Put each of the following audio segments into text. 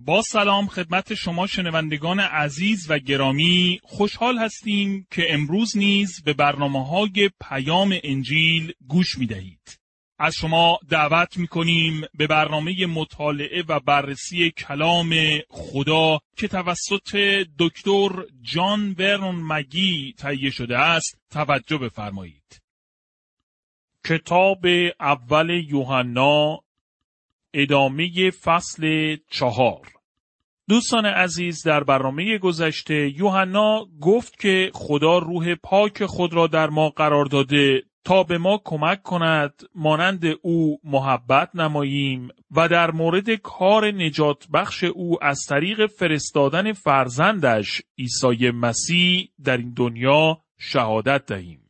با سلام خدمت شما شنوندگان عزیز و گرامی خوشحال هستیم که امروز نیز به برنامه های پیام انجیل گوش می دهید. از شما دعوت می کنیم به برنامه مطالعه و بررسی کلام خدا که توسط دکتر جان ورن مگی تهیه شده است توجه بفرمایید. کتاب اول یوحنا ادامه فصل چهار دوستان عزیز در برنامه گذشته یوحنا گفت که خدا روح پاک خود را در ما قرار داده تا به ما کمک کند مانند او محبت نماییم و در مورد کار نجات بخش او از طریق فرستادن فرزندش عیسی مسیح در این دنیا شهادت دهیم.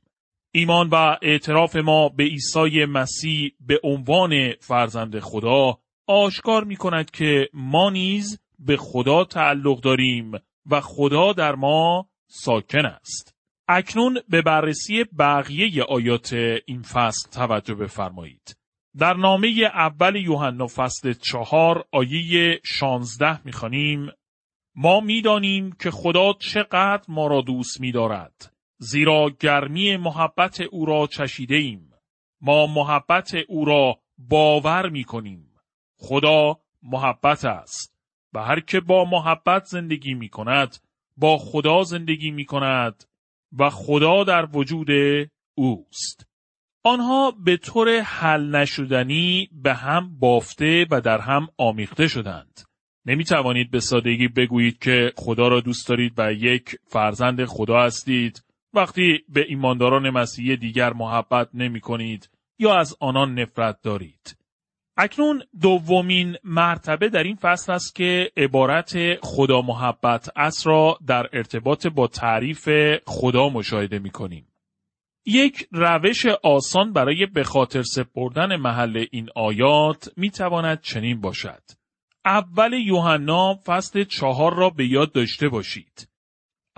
ایمان و اعتراف ما به عیسی مسیح به عنوان فرزند خدا آشکار می کند که ما نیز به خدا تعلق داریم و خدا در ما ساکن است. اکنون به بررسی بقیه آیات این فصل توجه بفرمایید. در نامه اول یوحنا فصل چهار آیه شانزده می‌خوانیم ما می‌دانیم که خدا چقدر ما را دوست میدارد زیرا گرمی محبت او را چشیده ایم. ما محبت او را باور می کنیم. خدا محبت است و هر که با محبت زندگی می کند با خدا زندگی می کند و خدا در وجود اوست. آنها به طور حل نشدنی به هم بافته و در هم آمیخته شدند. نمی توانید به سادگی بگویید که خدا را دوست دارید و یک فرزند خدا هستید وقتی به ایمانداران مسیحی دیگر محبت نمی کنید یا از آنان نفرت دارید. اکنون دومین مرتبه در این فصل است که عبارت خدا محبت است را در ارتباط با تعریف خدا مشاهده می کنیم. یک روش آسان برای به خاطر سپردن محل این آیات می تواند چنین باشد. اول یوحنا فصل چهار را به یاد داشته باشید.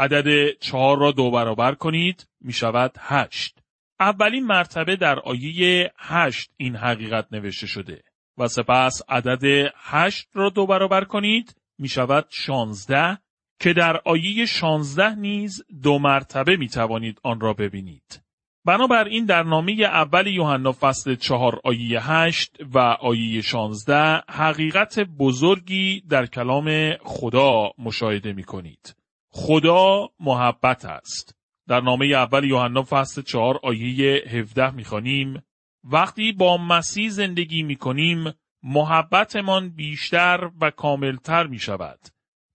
عدد چهار را دو برابر کنید می شود هشت. اولین مرتبه در آیه هشت این حقیقت نوشته شده و سپس عدد هشت را دو برابر کنید می شود شانزده که در آیه شانزده نیز دو مرتبه می توانید آن را ببینید. بنابراین در نامه اول یوحنا فصل چهار آیه هشت و آیه شانزده حقیقت بزرگی در کلام خدا مشاهده می کنید. خدا محبت است. در نامه اول یوحنا فصل چهار آیه 17 می‌خوانیم وقتی با مسیح زندگی می‌کنیم محبتمان بیشتر و کاملتر می شود.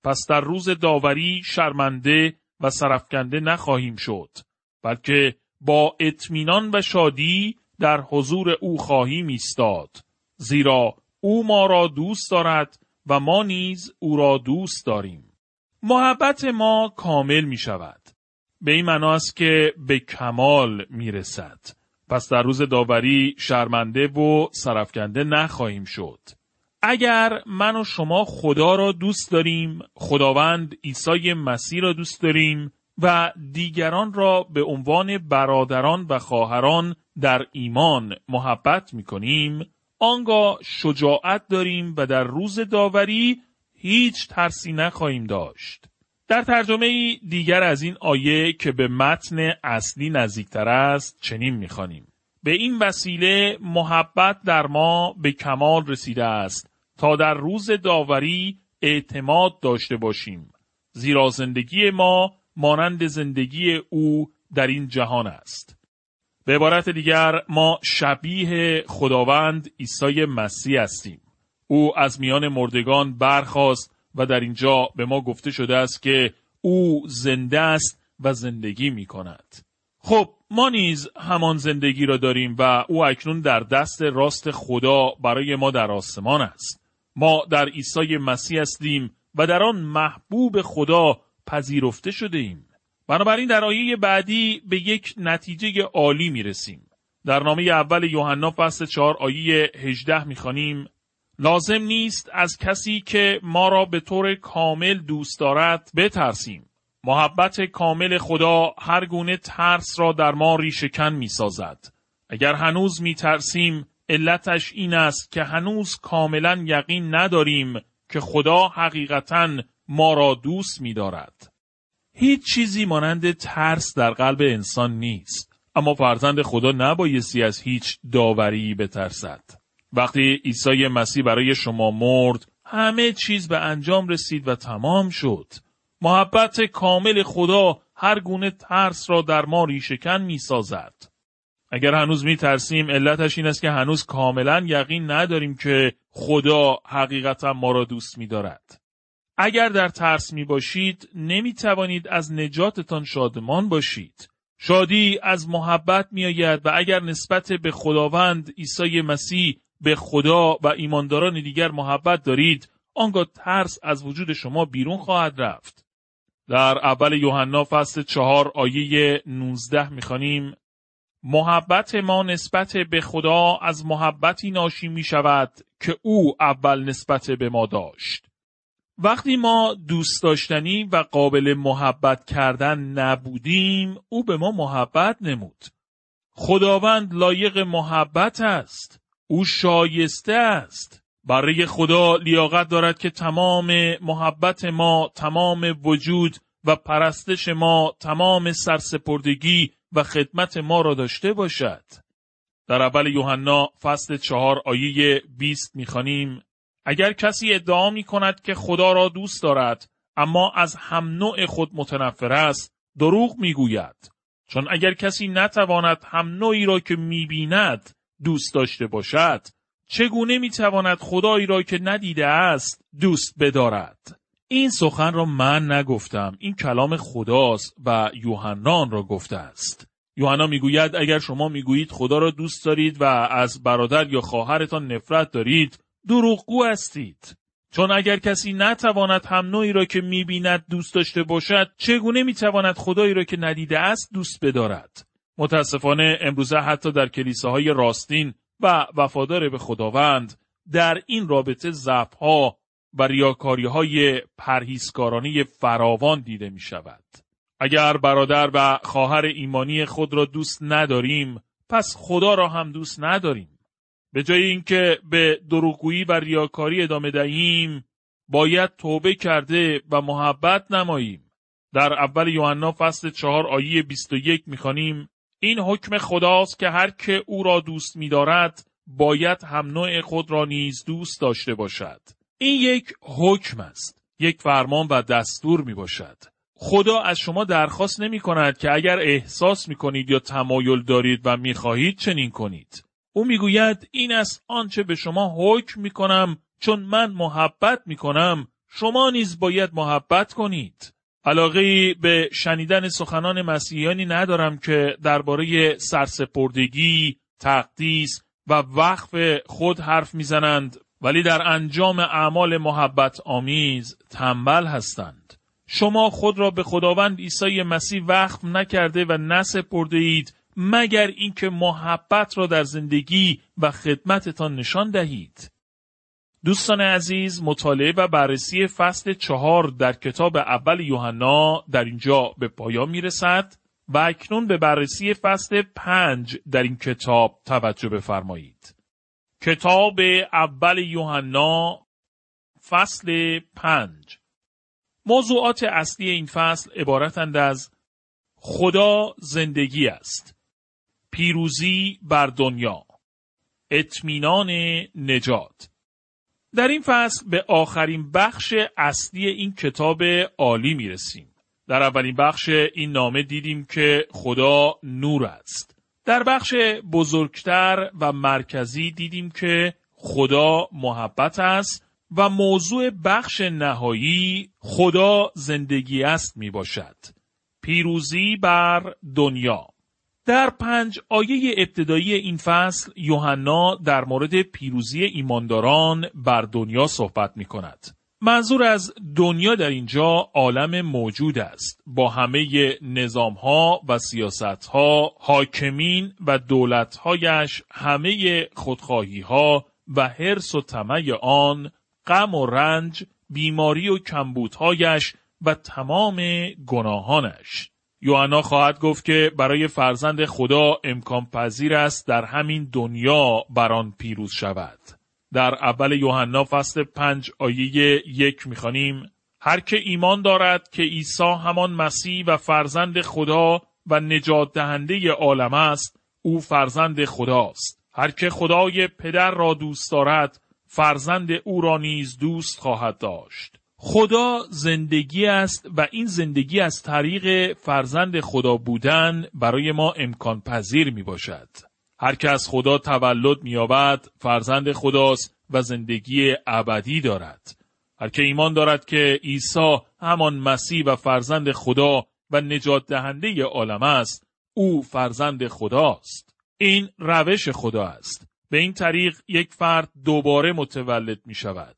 پس در روز داوری شرمنده و سرفکنده نخواهیم شد بلکه با اطمینان و شادی در حضور او خواهیم ایستاد زیرا او ما را دوست دارد و ما نیز او را دوست داریم محبت ما کامل می شود. به این معنا است که به کمال می رسد. پس در روز داوری شرمنده و سرفکنده نخواهیم شد. اگر من و شما خدا را دوست داریم، خداوند عیسی مسیح را دوست داریم و دیگران را به عنوان برادران و خواهران در ایمان محبت می کنیم، آنگاه شجاعت داریم و در روز داوری هیچ ترسی نخواهیم داشت. در ترجمه دیگر از این آیه که به متن اصلی نزدیکتر است چنین می‌خوانیم. به این وسیله محبت در ما به کمال رسیده است تا در روز داوری اعتماد داشته باشیم. زیرا زندگی ما مانند زندگی او در این جهان است. به عبارت دیگر ما شبیه خداوند عیسی مسیح هستیم. او از میان مردگان برخاست و در اینجا به ما گفته شده است که او زنده است و زندگی می کند. خب ما نیز همان زندگی را داریم و او اکنون در دست راست خدا برای ما در آسمان است. ما در عیسی مسیح هستیم و در آن محبوب خدا پذیرفته شده ایم. بنابراین در آیه بعدی به یک نتیجه عالی می رسیم. در نامه اول یوحنا فصل 4 آیه 18 می‌خوانیم لازم نیست از کسی که ما را به طور کامل دوست دارد بترسیم. محبت کامل خدا هر گونه ترس را در ما ریشکن می سازد. اگر هنوز می ترسیم علتش این است که هنوز کاملا یقین نداریم که خدا حقیقتا ما را دوست می دارد. هیچ چیزی مانند ترس در قلب انسان نیست. اما فرزند خدا نبایستی از هیچ داوری بترسد. وقتی عیسی مسیح برای شما مرد، همه چیز به انجام رسید و تمام شد. محبت کامل خدا هر گونه ترس را در ما ریشکن می سازد. اگر هنوز می ترسیم علتش این است که هنوز کاملا یقین نداریم که خدا حقیقتا ما را دوست می دارد. اگر در ترس می باشید نمی توانید از نجاتتان شادمان باشید. شادی از محبت می آید و اگر نسبت به خداوند عیسی مسیح به خدا و ایمانداران دیگر محبت دارید آنگاه ترس از وجود شما بیرون خواهد رفت. در اول یوحنا فصل چهار آیه 19 می‌خوانیم محبت ما نسبت به خدا از محبتی ناشی می شود که او اول نسبت به ما داشت. وقتی ما دوست داشتنی و قابل محبت کردن نبودیم او به ما محبت نمود. خداوند لایق محبت است. او شایسته است. برای خدا لیاقت دارد که تمام محبت ما، تمام وجود و پرستش ما، تمام سرسپردگی و خدمت ما را داشته باشد. در اول یوحنا فصل چهار آیه 20 می‌خوانیم اگر کسی ادعا می کند که خدا را دوست دارد اما از هم نوع خود متنفر است دروغ می‌گوید چون اگر کسی نتواند هم نوعی را که می‌بیند دوست داشته باشد چگونه می‌تواند خدایی را که ندیده است دوست بدارد؟ این سخن را من نگفتم این کلام خداست و یوحنان را گفته است. یوحنا می‌گوید اگر شما می‌گویید خدا را دوست دارید و از برادر یا خواهرتان نفرت دارید دروغگو هستید. چون اگر کسی نتواند هم نوعی را که می‌بیند دوست داشته باشد چگونه می‌تواند خدایی را که ندیده است دوست بدارد؟ متاسفانه امروزه حتی در کلیساهای راستین و وفادار به خداوند در این رابطه ضعفها و ریاکاری های پرهیزکارانه فراوان دیده می شود. اگر برادر و خواهر ایمانی خود را دوست نداریم پس خدا را هم دوست نداریم. به جای اینکه به دروغگویی و ریاکاری ادامه دهیم باید توبه کرده و محبت نماییم در اول یوحنا فصل چهار آیه 21 می‌خوانیم این حکم خداست که هر که او را دوست می‌دارد باید هم نوع خود را نیز دوست داشته باشد. این یک حکم است. یک فرمان و دستور می باشد خدا از شما درخواست نمی کند که اگر احساس می کنید یا تمایل دارید و می خواهید چنین کنید. او می‌گوید این است آنچه به شما حکم می کنم چون من محبت می کنم شما نیز باید محبت کنید. علاقه به شنیدن سخنان مسیحیانی ندارم که درباره سرسپردگی، تقدیس و وقف خود حرف می‌زنند ولی در انجام اعمال محبت آمیز تنبل هستند. شما خود را به خداوند عیسی مسیح وقف نکرده و نسپرده اید مگر اینکه محبت را در زندگی و خدمتتان نشان دهید. دوستان عزیز مطالعه و بررسی فصل چهار در کتاب اول یوحنا در اینجا به پایان می رسد و اکنون به بررسی فصل پنج در این کتاب توجه بفرمایید. کتاب اول یوحنا فصل پنج موضوعات اصلی این فصل عبارتند از خدا زندگی است. پیروزی بر دنیا اطمینان نجات در این فصل به آخرین بخش اصلی این کتاب عالی می رسیم. در اولین بخش این نامه دیدیم که خدا نور است. در بخش بزرگتر و مرکزی دیدیم که خدا محبت است و موضوع بخش نهایی خدا زندگی است می باشد. پیروزی بر دنیا در پنج آیه ابتدایی این فصل یوحنا در مورد پیروزی ایمانداران بر دنیا صحبت می کند. منظور از دنیا در اینجا عالم موجود است با همه نظام ها و سیاست ها حاکمین و دولت هایش همه خودخواهی ها و حرس و طمع آن غم و رنج بیماری و کمبودهایش و تمام گناهانش یوحنا خواهد گفت که برای فرزند خدا امکان پذیر است در همین دنیا بر آن پیروز شود. در اول یوحنا فصل پنج آیه یک می‌خوانیم هر که ایمان دارد که عیسی همان مسیح و فرزند خدا و نجات دهنده عالم است او فرزند خداست هر که خدای پدر را دوست دارد فرزند او را نیز دوست خواهد داشت خدا زندگی است و این زندگی از طریق فرزند خدا بودن برای ما امکان پذیر می باشد. هر که از خدا تولد می یابد فرزند خداست و زندگی ابدی دارد. هر که ایمان دارد که عیسی همان مسیح و فرزند خدا و نجات دهنده عالم است او فرزند خداست این روش خدا است به این طریق یک فرد دوباره متولد می شود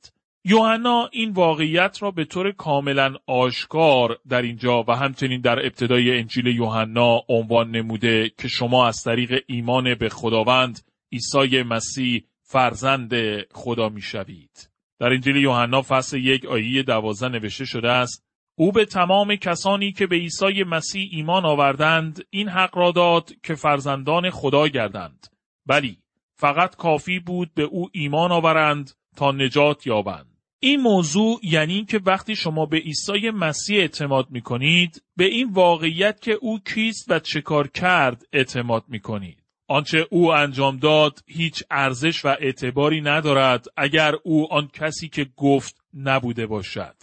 یوحنا این واقعیت را به طور کاملا آشکار در اینجا و همچنین در ابتدای انجیل یوحنا عنوان نموده که شما از طریق ایمان به خداوند عیسی مسیح فرزند خدا می شوید. در انجیل یوحنا فصل یک آیه دوازده نوشته شده است او به تمام کسانی که به عیسی مسیح ایمان آوردند این حق را داد که فرزندان خدا گردند بلی فقط کافی بود به او ایمان آورند تا نجات یابند این موضوع یعنی که وقتی شما به عیسی مسیح اعتماد می کنید به این واقعیت که او کیست و چه کار کرد اعتماد می کنید. آنچه او انجام داد هیچ ارزش و اعتباری ندارد اگر او آن کسی که گفت نبوده باشد.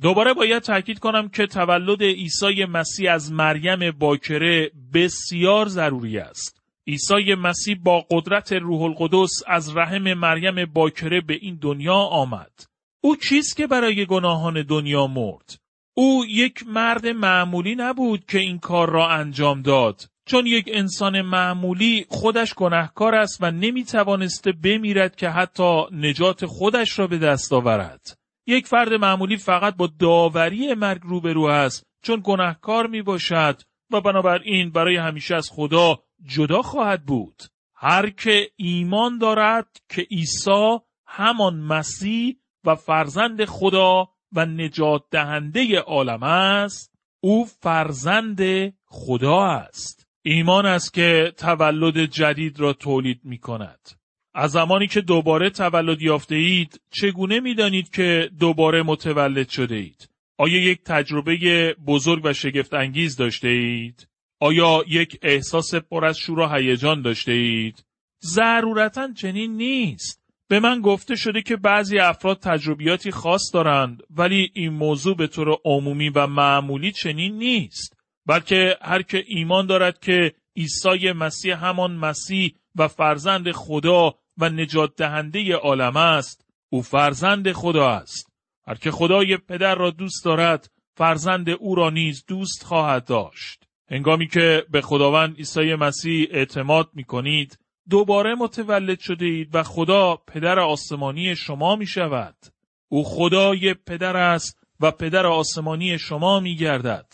دوباره باید تاکید کنم که تولد عیسی مسیح از مریم باکره بسیار ضروری است. عیسی مسیح با قدرت روح القدس از رحم مریم باکره به این دنیا آمد. او چیست که برای گناهان دنیا مرد؟ او یک مرد معمولی نبود که این کار را انجام داد. چون یک انسان معمولی خودش گناهکار است و نمی توانسته بمیرد که حتی نجات خودش را به دست آورد. یک فرد معمولی فقط با داوری مرگ روبرو است چون گناهکار می باشد و بنابراین برای همیشه از خدا جدا خواهد بود. هر که ایمان دارد که عیسی همان مسیح و فرزند خدا و نجات دهنده عالم است او فرزند خدا است ایمان است که تولد جدید را تولید می کند از زمانی که دوباره تولد یافته اید چگونه می دانید که دوباره متولد شده اید آیا یک تجربه بزرگ و شگفت انگیز داشته اید؟ آیا یک احساس پر از شور و هیجان داشته اید؟ ضرورتا چنین نیست. به من گفته شده که بعضی افراد تجربیاتی خاص دارند ولی این موضوع به طور عمومی و معمولی چنین نیست بلکه هر که ایمان دارد که عیسی مسیح همان مسیح و فرزند خدا و نجات دهنده عالم است او فرزند خدا است. هر که خدای پدر را دوست دارد فرزند او را نیز دوست خواهد داشت. هنگامی که به خداوند عیسی مسیح اعتماد می کنید دوباره متولد شده اید و خدا پدر آسمانی شما می شود. او خدای پدر است و پدر آسمانی شما می گردد.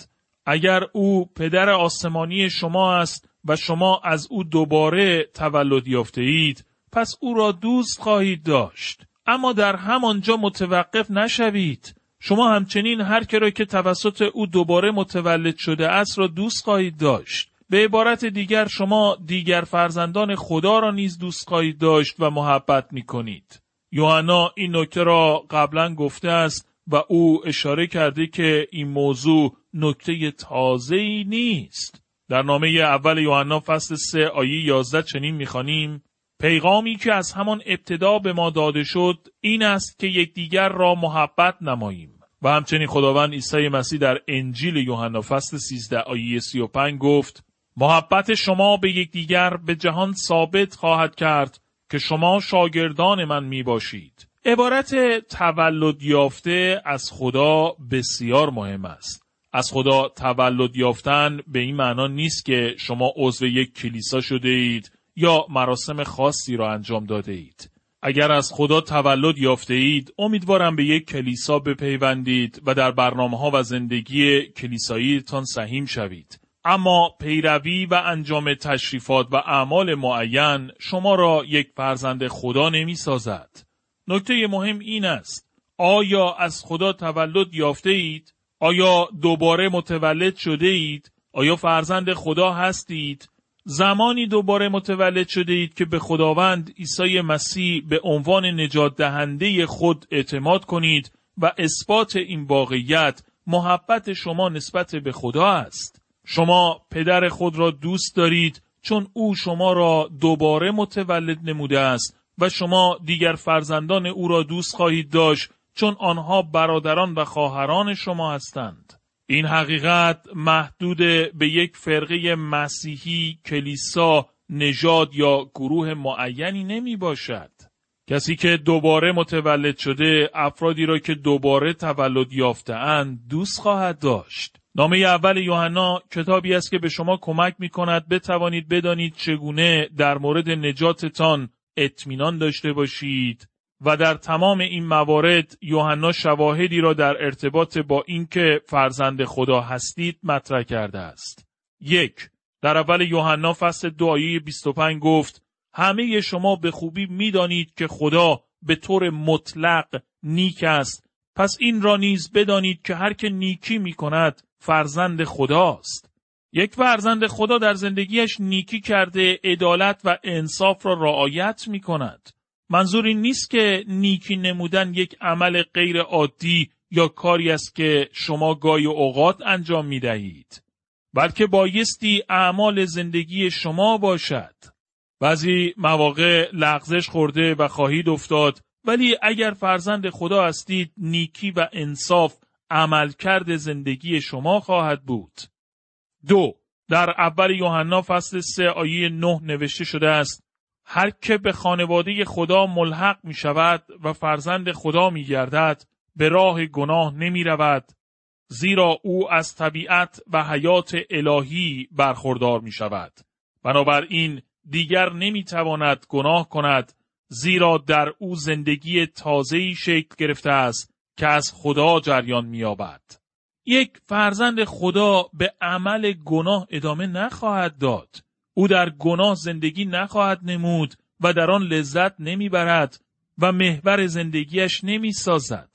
اگر او پدر آسمانی شما است و شما از او دوباره تولد یافته اید پس او را دوست خواهید داشت. اما در همانجا متوقف نشوید. شما همچنین هر که را که توسط او دوباره متولد شده است را دوست خواهید داشت. به عبارت دیگر شما دیگر فرزندان خدا را نیز دوست خواهید داشت و محبت می کنید. یوحنا این نکته را قبلا گفته است و او اشاره کرده که این موضوع نکته تازه ای نیست. در نامه اول یوحنا فصل 3 آیه 11 چنین می‌خوانیم پیغامی که از همان ابتدا به ما داده شد این است که یکدیگر را محبت نماییم و همچنین خداوند عیسی مسیح در انجیل یوحنا فصل 13 آیه 35 گفت محبت شما به یکدیگر به جهان ثابت خواهد کرد که شما شاگردان من می باشید. عبارت تولد یافته از خدا بسیار مهم است. از خدا تولد یافتن به این معنا نیست که شما عضو یک کلیسا شده اید یا مراسم خاصی را انجام داده اید. اگر از خدا تولد یافته اید، امیدوارم به یک کلیسا بپیوندید و در برنامه ها و زندگی کلیساییتان سهیم شوید. اما پیروی و انجام تشریفات و اعمال معین شما را یک فرزند خدا نمی سازد. نکته مهم این است. آیا از خدا تولد یافته اید؟ آیا دوباره متولد شده اید؟ آیا فرزند خدا هستید؟ زمانی دوباره متولد شده اید که به خداوند عیسی مسیح به عنوان نجات دهنده خود اعتماد کنید و اثبات این واقعیت محبت شما نسبت به خدا است. شما پدر خود را دوست دارید چون او شما را دوباره متولد نموده است و شما دیگر فرزندان او را دوست خواهید داشت چون آنها برادران و خواهران شما هستند. این حقیقت محدود به یک فرقه مسیحی، کلیسا، نژاد یا گروه معینی نمی باشد. کسی که دوباره متولد شده افرادی را که دوباره تولد یافتهاند دوست خواهد داشت. نامه اول یوحنا کتابی است که به شما کمک می کند بتوانید بدانید چگونه در مورد نجاتتان اطمینان داشته باشید و در تمام این موارد یوحنا شواهدی را در ارتباط با اینکه فرزند خدا هستید مطرح کرده است. یک در اول یوحنا فصل دو آیه 25 گفت همه شما به خوبی می‌دانید که خدا به طور مطلق نیک است پس این را نیز بدانید که هر که نیکی می کند فرزند خداست. یک فرزند خدا در زندگیش نیکی کرده عدالت و انصاف را رعایت می کند. منظور این نیست که نیکی نمودن یک عمل غیر عادی یا کاری است که شما گای اوقات انجام می دهید. بلکه بایستی اعمال زندگی شما باشد. بعضی مواقع لغزش خورده و خواهید افتاد ولی اگر فرزند خدا هستید نیکی و انصاف عملکرد زندگی شما خواهد بود. دو در اول یوحنا فصل سه آیه نه نوشته شده است هر که به خانواده خدا ملحق می شود و فرزند خدا می گردد به راه گناه نمی رود زیرا او از طبیعت و حیات الهی برخوردار می شود. بنابراین دیگر نمی تواند گناه کند زیرا در او زندگی تازه‌ای شکل گرفته است که از خدا جریان می‌یابد. یک فرزند خدا به عمل گناه ادامه نخواهد داد. او در گناه زندگی نخواهد نمود و در آن لذت نمی‌برد و محور زندگیش نمی‌سازد.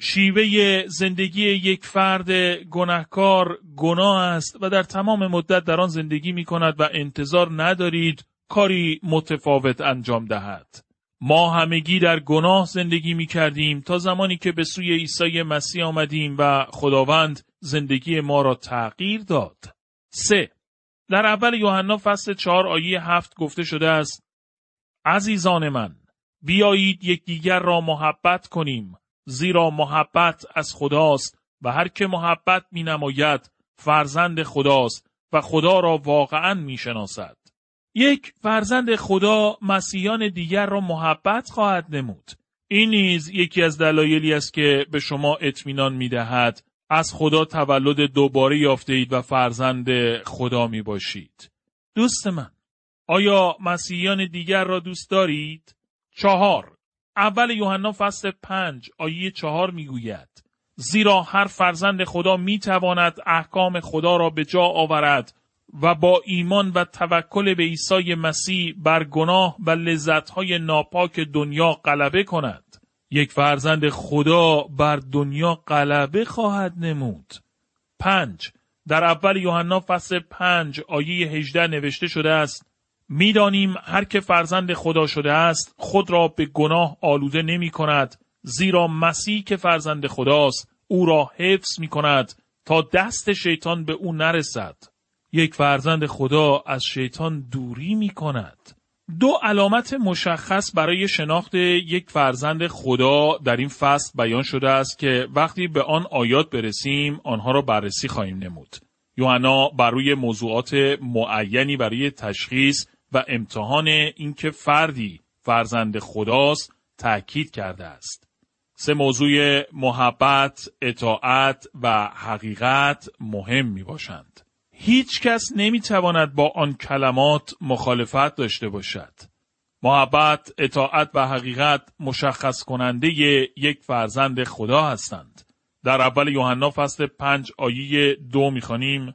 شیوه زندگی یک فرد گناهکار گناه است و در تمام مدت در آن زندگی می کند و انتظار ندارید کاری متفاوت انجام دهد. ما همگی در گناه زندگی می کردیم تا زمانی که به سوی عیسی مسیح آمدیم و خداوند زندگی ما را تغییر داد. 3. در اول یوحنا فصل 4 آیه 7 گفته شده است عزیزان من بیایید یکدیگر را محبت کنیم زیرا محبت از خداست و هر که محبت می نماید فرزند خداست و خدا را واقعا می شناسد. یک فرزند خدا مسیحیان دیگر را محبت خواهد نمود. این نیز یکی از دلایلی است که به شما اطمینان می دهد از خدا تولد دوباره یافته اید و فرزند خدا می باشید. دوست من آیا مسیحیان دیگر را دوست دارید؟ چهار اول یوحنا فصل پنج آیه چهار می گوید زیرا هر فرزند خدا می تواند احکام خدا را به جا آورد و با ایمان و توکل به عیسی مسیح بر گناه و لذتهای ناپاک دنیا غلبه کند. یک فرزند خدا بر دنیا غلبه خواهد نمود. پنج در اول یوحنا فصل پنج آیه 18 نوشته شده است می‌دانیم هر که فرزند خدا شده است خود را به گناه آلوده نمی کند زیرا مسیح که فرزند خداست او را حفظ می کند تا دست شیطان به او نرسد. یک فرزند خدا از شیطان دوری می کند. دو علامت مشخص برای شناخت یک فرزند خدا در این فصل بیان شده است که وقتی به آن آیات برسیم آنها را بررسی خواهیم نمود. یوحنا بر روی موضوعات معینی برای تشخیص و امتحان اینکه فردی فرزند خداست تأکید کرده است. سه موضوع محبت، اطاعت و حقیقت مهم می باشند. هیچ کس نمی تواند با آن کلمات مخالفت داشته باشد. محبت، اطاعت و حقیقت مشخص کننده یک فرزند خدا هستند. در اول یوحنا فصل پنج آیه دو می‌خوانیم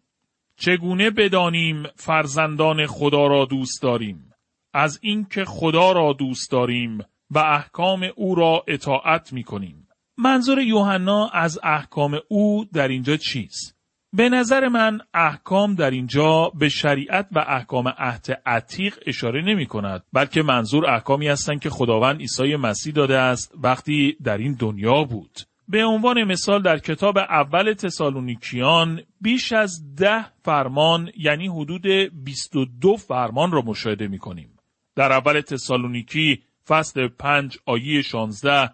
چگونه بدانیم فرزندان خدا را دوست داریم از اینکه خدا را دوست داریم و احکام او را اطاعت می کنیم. منظور یوحنا از احکام او در اینجا چیست؟ به نظر من احکام در اینجا به شریعت و احکام عهد عتیق اشاره نمی کند بلکه منظور احکامی هستند که خداوند عیسی مسیح داده است وقتی در این دنیا بود به عنوان مثال در کتاب اول تسالونیکیان بیش از ده فرمان یعنی حدود 22 فرمان را مشاهده می کنیم. در اول تسالونیکی فصل 5 آیه 16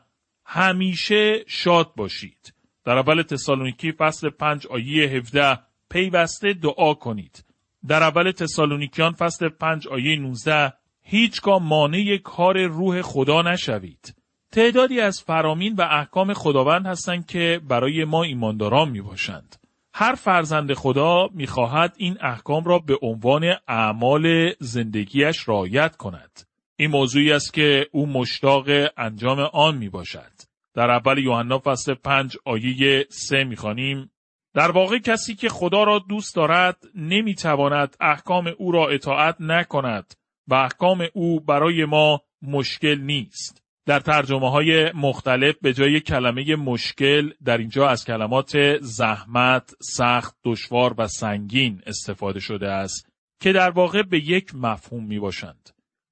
همیشه شاد باشید. در اول تسالونیکی فصل 5 آیه 17 پیوسته دعا کنید. در اول تسالونیکیان فصل 5 آیه 19 هیچگاه مانع کار روح خدا نشوید. تعدادی از فرامین و احکام خداوند هستند که برای ما ایمانداران می باشند. هر فرزند خدا می خواهد این احکام را به عنوان اعمال زندگیش رعایت کند. این موضوعی است که او مشتاق انجام آن می باشد. در اول یوحنا فصل 5 آیه 3 می خانیم در واقع کسی که خدا را دوست دارد نمی تواند احکام او را اطاعت نکند و احکام او برای ما مشکل نیست. در ترجمه های مختلف به جای کلمه مشکل در اینجا از کلمات زحمت، سخت، دشوار و سنگین استفاده شده است که در واقع به یک مفهوم می باشند.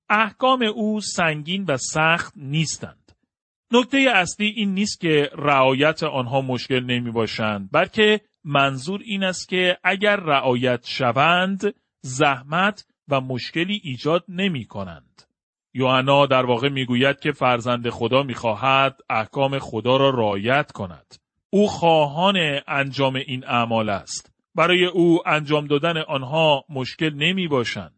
احکام او سنگین و سخت نیستند. نکته اصلی این نیست که رعایت آنها مشکل نمی باشند بلکه منظور این است که اگر رعایت شوند زحمت و مشکلی ایجاد نمی کنند. یوحنا در واقع می‌گوید که فرزند خدا می‌خواهد احکام خدا را رعایت کند. او خواهان انجام این اعمال است. برای او انجام دادن آنها مشکل نمی باشند.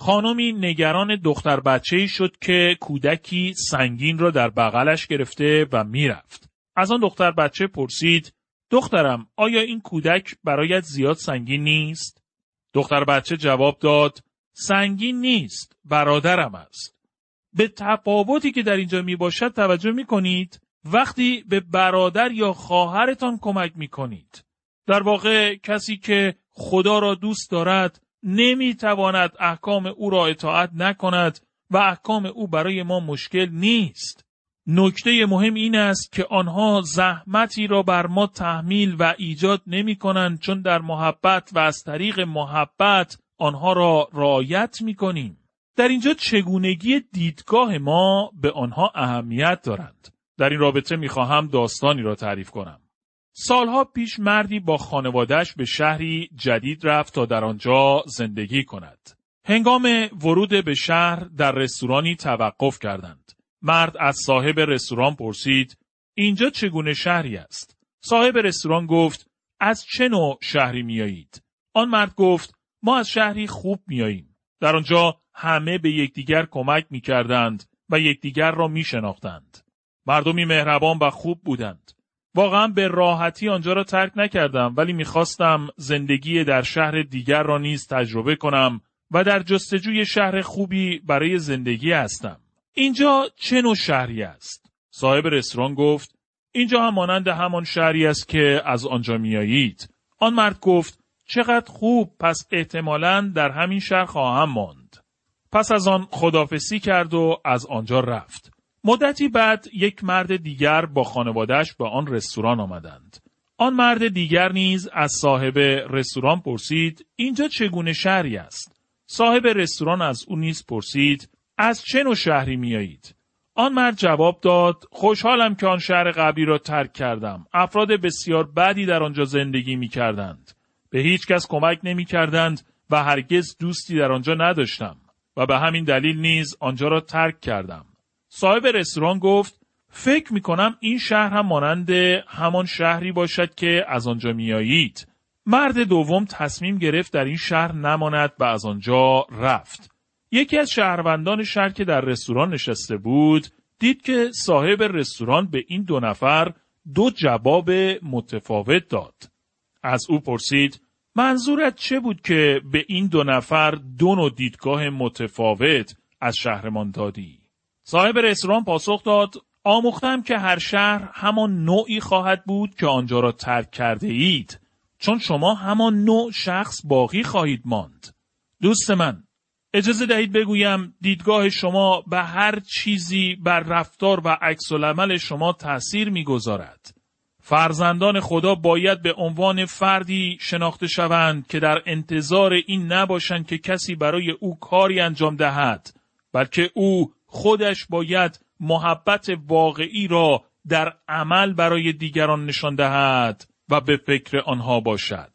خانمی نگران دختر بچه شد که کودکی سنگین را در بغلش گرفته و می‌رفت. از آن دختر بچه پرسید دخترم آیا این کودک برایت زیاد سنگین نیست؟ دختر بچه جواب داد سنگین نیست برادرم است. به تفاوتی که در اینجا می باشد توجه می کنید وقتی به برادر یا خواهرتان کمک می کنید. در واقع کسی که خدا را دوست دارد نمی تواند احکام او را اطاعت نکند و احکام او برای ما مشکل نیست. نکته مهم این است که آنها زحمتی را بر ما تحمیل و ایجاد نمی کنند چون در محبت و از طریق محبت آنها را رعایت می کنیم. در اینجا چگونگی دیدگاه ما به آنها اهمیت دارند. در این رابطه می‌خواهم داستانی را تعریف کنم. سالها پیش مردی با خانوادهش به شهری جدید رفت تا در آنجا زندگی کند. هنگام ورود به شهر در رستورانی توقف کردند. مرد از صاحب رستوران پرسید اینجا چگونه شهری است؟ صاحب رستوران گفت از چه نوع شهری میایید؟ آن مرد گفت ما از شهری خوب میاییم. در آنجا همه به یکدیگر کمک می کردند و یکدیگر را می شناختند. مردمی مهربان و خوب بودند. واقعا به راحتی آنجا را ترک نکردم ولی می‌خواستم زندگی در شهر دیگر را نیز تجربه کنم و در جستجوی شهر خوبی برای زندگی هستم. اینجا چه نوع شهری است؟ صاحب رستوران گفت اینجا هم مانند همان شهری است که از آنجا میایید. آن مرد گفت چقدر خوب پس احتمالا در همین شهر خواهم ماند. پس از آن خدافسی کرد و از آنجا رفت. مدتی بعد یک مرد دیگر با خانوادهش به آن رستوران آمدند. آن مرد دیگر نیز از صاحب رستوران پرسید اینجا چگونه شهری است؟ صاحب رستوران از او نیز پرسید از چه نوع شهری میایید؟ آن مرد جواب داد خوشحالم که آن شهر قبلی را ترک کردم. افراد بسیار بدی در آنجا زندگی می کردند. به هیچ کس کمک نمی کردند و هرگز دوستی در آنجا نداشتم. و به همین دلیل نیز آنجا را ترک کردم. صاحب رستوران گفت فکر می کنم این شهر هم مانند همان شهری باشد که از آنجا میایید. مرد دوم تصمیم گرفت در این شهر نماند و از آنجا رفت. یکی از شهروندان شهر که در رستوران نشسته بود دید که صاحب رستوران به این دو نفر دو جواب متفاوت داد. از او پرسید منظورت چه بود که به این دو نفر دو نوع دیدگاه متفاوت از شهرمان دادی؟ صاحب رستوران پاسخ داد آموختم که هر شهر همان نوعی خواهد بود که آنجا را ترک کرده اید چون شما همان نوع شخص باقی خواهید ماند. دوست من اجازه دهید بگویم دیدگاه شما به هر چیزی بر رفتار و عکس شما تأثیر می‌گذارد. فرزندان خدا باید به عنوان فردی شناخته شوند که در انتظار این نباشند که کسی برای او کاری انجام دهد بلکه او خودش باید محبت واقعی را در عمل برای دیگران نشان دهد و به فکر آنها باشد.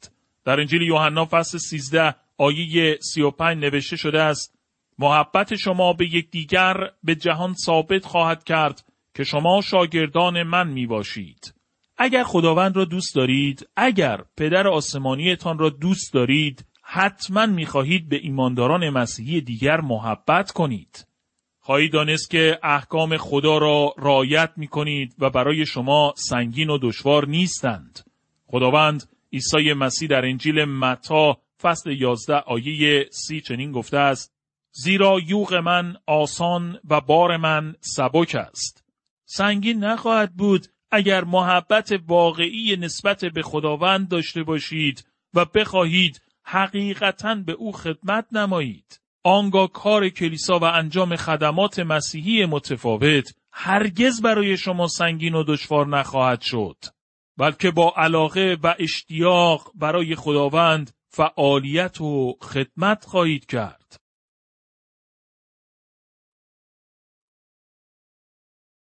در انجیل یوحنا فصل 13 آیه 35 نوشته شده است محبت شما به یکدیگر به جهان ثابت خواهد کرد که شما شاگردان من می باشید. اگر خداوند را دوست دارید، اگر پدر آسمانیتان را دوست دارید، حتما می خواهید به ایمانداران مسیحی دیگر محبت کنید. خواهید دانست که احکام خدا را رایت می کنید و برای شما سنگین و دشوار نیستند. خداوند عیسی مسیح در انجیل متا فصل 11 آیه سی چنین گفته است زیرا یوغ من آسان و بار من سبک است. سنگین نخواهد بود اگر محبت واقعی نسبت به خداوند داشته باشید و بخواهید حقیقتا به او خدمت نمایید. آنگاه کار کلیسا و انجام خدمات مسیحی متفاوت هرگز برای شما سنگین و دشوار نخواهد شد. بلکه با علاقه و اشتیاق برای خداوند فعالیت و خدمت خواهید کرد.